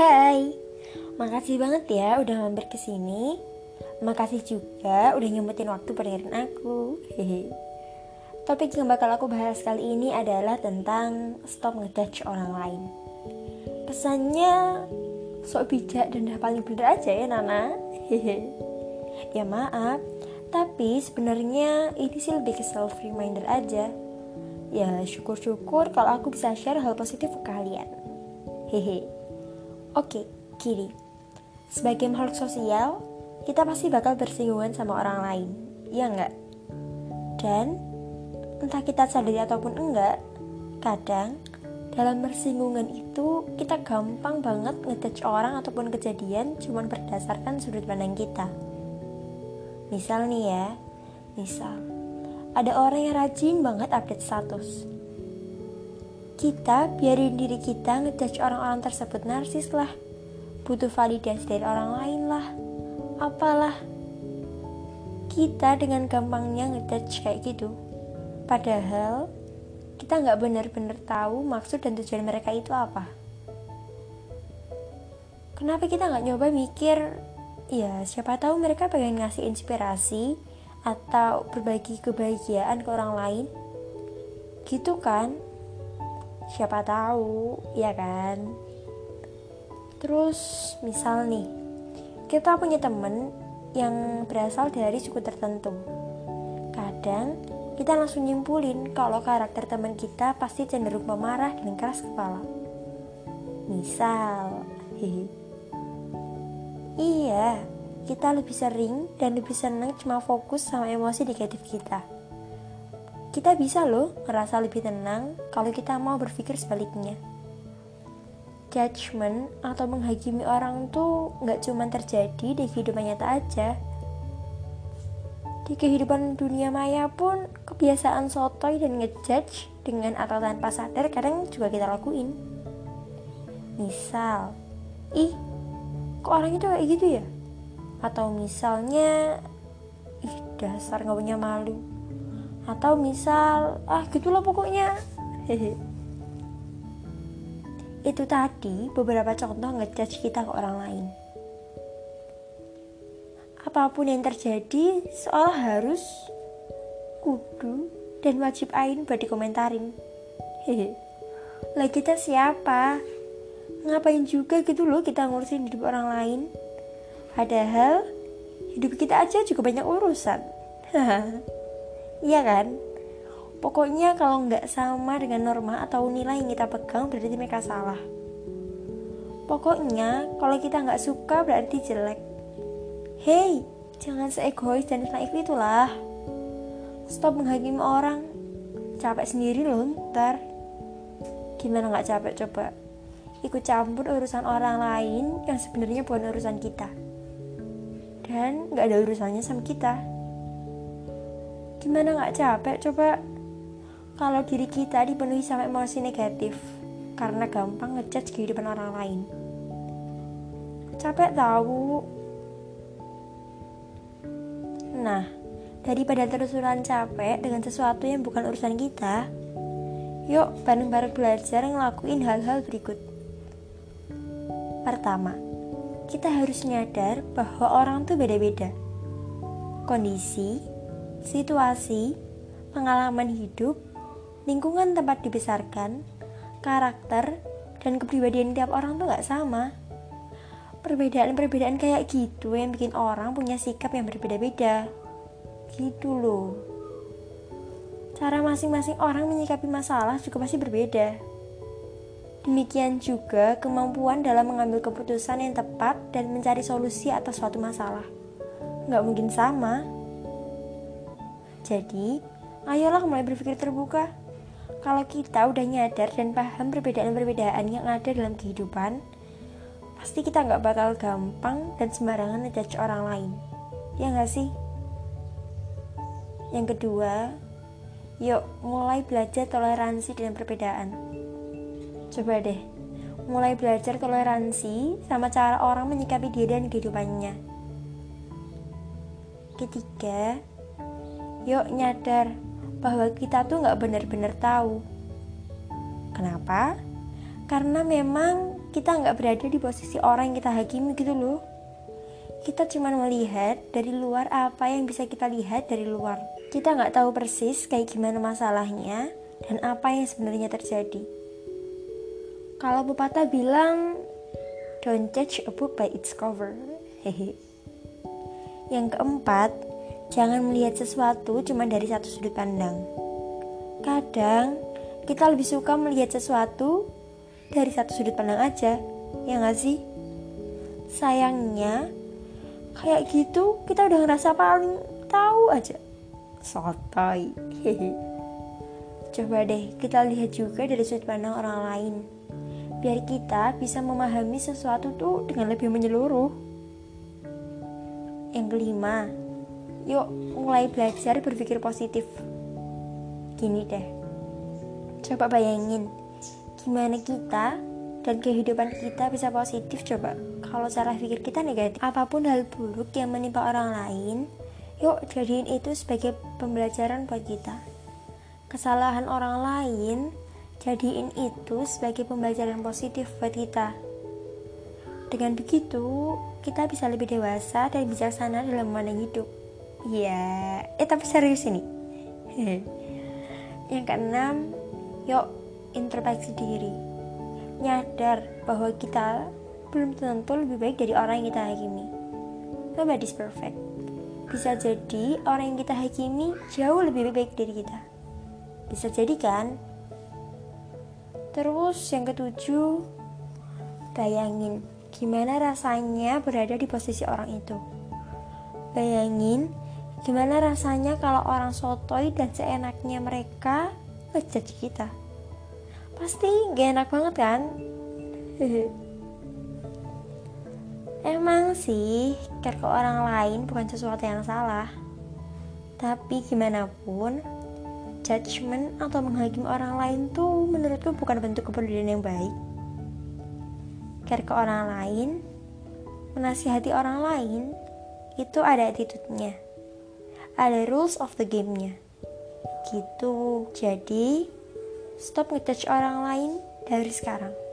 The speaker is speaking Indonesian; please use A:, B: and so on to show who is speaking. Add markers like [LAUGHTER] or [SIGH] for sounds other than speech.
A: Hai, makasih banget ya udah mampir ke sini. Makasih juga udah nyempetin waktu pendengarin aku. Hehe. [LAUGHS] Topik yang bakal aku bahas kali ini adalah tentang stop ngejudge orang lain. Pesannya sok bijak dan udah paling bener aja ya Nana. Hehe. [LAUGHS] Ya maaf, tapi sebenarnya ini sih lebih ke self reminder aja. Ya syukur-syukur kalau aku bisa share hal positif ke kalian. Hehe. Oke, kiri. Sebagai makhluk sosial, kita pasti bakal bersinggungan sama orang lain, ya enggak? Dan entah kita sadari ataupun enggak, kadang dalam bersinggungan itu kita gampang banget ngejudge orang ataupun kejadian cuman berdasarkan sudut pandang kita. Misal nih ya, misal ada orang yang rajin banget update status kita biarin diri kita ngejudge orang-orang tersebut narsis lah. Butuh validasi dari orang lain lah. Apalah. Kita dengan gampangnya ngejudge kayak gitu. Padahal kita nggak benar-benar tahu maksud dan tujuan mereka itu apa. Kenapa kita nggak nyoba mikir ya siapa tahu mereka pengen ngasih inspirasi atau berbagi kebahagiaan ke orang lain. Gitu kan siapa tahu ya kan? Terus misal nih kita punya temen yang berasal dari suku tertentu. Kadang kita langsung nyimpulin kalau karakter teman kita pasti cenderung pemarah dan keras kepala. Misal hehe. Iya kita lebih sering dan lebih senang cuma fokus sama emosi negatif kita kita bisa loh ngerasa lebih tenang kalau kita mau berpikir sebaliknya. Judgment atau menghakimi orang tuh nggak cuma terjadi di kehidupan nyata aja. Di kehidupan dunia maya pun kebiasaan sotoy dan ngejudge dengan atau tanpa sadar kadang juga kita lakuin. Misal, ih kok orang itu kayak gitu ya? Atau misalnya, ih dasar gak punya malu atau misal ah gitulah pokoknya. Itu tadi beberapa contoh ngejudge kita ke orang lain. Apa pun yang terjadi seolah harus kudu dan wajib ain buat dikomentarin. Hehe. Lah kita siapa? Ngapain juga gitu loh kita ngurusin hidup orang lain? Padahal hidup kita aja juga banyak urusan [LAUGHS] Iya kan? Pokoknya kalau nggak sama dengan norma atau nilai yang kita pegang berarti mereka salah. Pokoknya kalau kita nggak suka berarti jelek. Hey, jangan seegois dan naif itulah. Stop menghakimi orang. Capek sendiri loh ntar. Gimana nggak capek coba? Ikut campur urusan orang lain yang sebenarnya bukan urusan kita. Dan nggak ada urusannya sama kita. Gimana gak capek coba kalau diri kita dipenuhi sama emosi negatif karena gampang ngejudge kehidupan orang lain. Capek tahu. Nah, daripada terus-terusan capek dengan sesuatu yang bukan urusan kita, yuk bareng-bareng belajar ngelakuin hal-hal berikut. Pertama, kita harus nyadar bahwa orang tuh beda-beda. Kondisi, situasi, pengalaman hidup, lingkungan tempat dibesarkan, karakter, dan kepribadian tiap orang tuh gak sama. Perbedaan-perbedaan kayak gitu yang bikin orang punya sikap yang berbeda-beda. Gitu loh. Cara masing-masing orang menyikapi masalah juga pasti berbeda. Demikian juga kemampuan dalam mengambil keputusan yang tepat dan mencari solusi atas suatu masalah. Nggak mungkin sama. Jadi, ayolah mulai berpikir terbuka. Kalau kita udah nyadar dan paham perbedaan-perbedaan yang ada dalam kehidupan, pasti kita nggak bakal gampang dan sembarangan ngejudge orang lain. Ya nggak sih? Yang kedua, yuk mulai belajar toleransi dengan perbedaan. Coba deh, mulai belajar toleransi sama cara orang menyikapi diri dan kehidupannya. Ketiga, Yuk nyadar bahwa kita tuh nggak benar-benar tahu. Kenapa? Karena memang kita nggak berada di posisi orang yang kita hakimi gitu loh. Kita cuma melihat dari luar apa yang bisa kita lihat dari luar. Kita nggak tahu persis kayak gimana masalahnya dan apa yang sebenarnya terjadi. Kalau pepatah bilang don't judge a book by its cover. [LAUGHS] Hehe. Yang keempat jangan melihat sesuatu cuma dari satu sudut pandang. Kadang kita lebih suka melihat sesuatu dari satu sudut pandang aja ya nggak sih? Sayangnya kayak gitu kita udah ngerasa paling tahu aja. Sotoy. [LAUGHS] Coba deh kita lihat juga dari sudut pandang orang lain. Biar kita bisa memahami sesuatu tuh dengan lebih menyeluruh. Yang kelima yuk mulai belajar berpikir positif. Gini deh. Coba bayangin gimana kita dan kehidupan kita bisa positif coba. Kalau cara pikir kita negatif apa pun hal buruk yang menimpa orang lain yuk jadiin itu sebagai pembelajaran buat kita. Kesalahan orang lain jadiin itu sebagai pembelajaran positif buat kita. Dengan begitu kita bisa lebih dewasa dan bijaksana dalam memandang hidup ya eh tapi serius ini [LAUGHS] yang keenam yuk introspeksi diri nyadar bahwa kita belum tentu lebih baik dari orang yang kita hakimi. Nobody's perfect. Bisa jadi orang yang kita hakimi jauh lebih baik dari kita. Bisa jadi kan? Terus yang ketujuh, bayangin gimana rasanya berada di posisi orang itu. Bayangin gimana rasanya kalau orang sotoy dan seenaknya mereka ngejudge kita. Pasti gak enak banget kan? [LAUGHS] Emang sih, care ke orang lain bukan sesuatu yang salah. Tapi gimana pun, judgement atau menghakimi orang lain tuh menurutku bukan bentuk kepedulian yang baik. Care ke orang lain, menasihati orang lain, itu ada attitude-nya. Ada rules of the game-nya. Gitu. Jadi, stop ngejudge orang lain dari sekarang.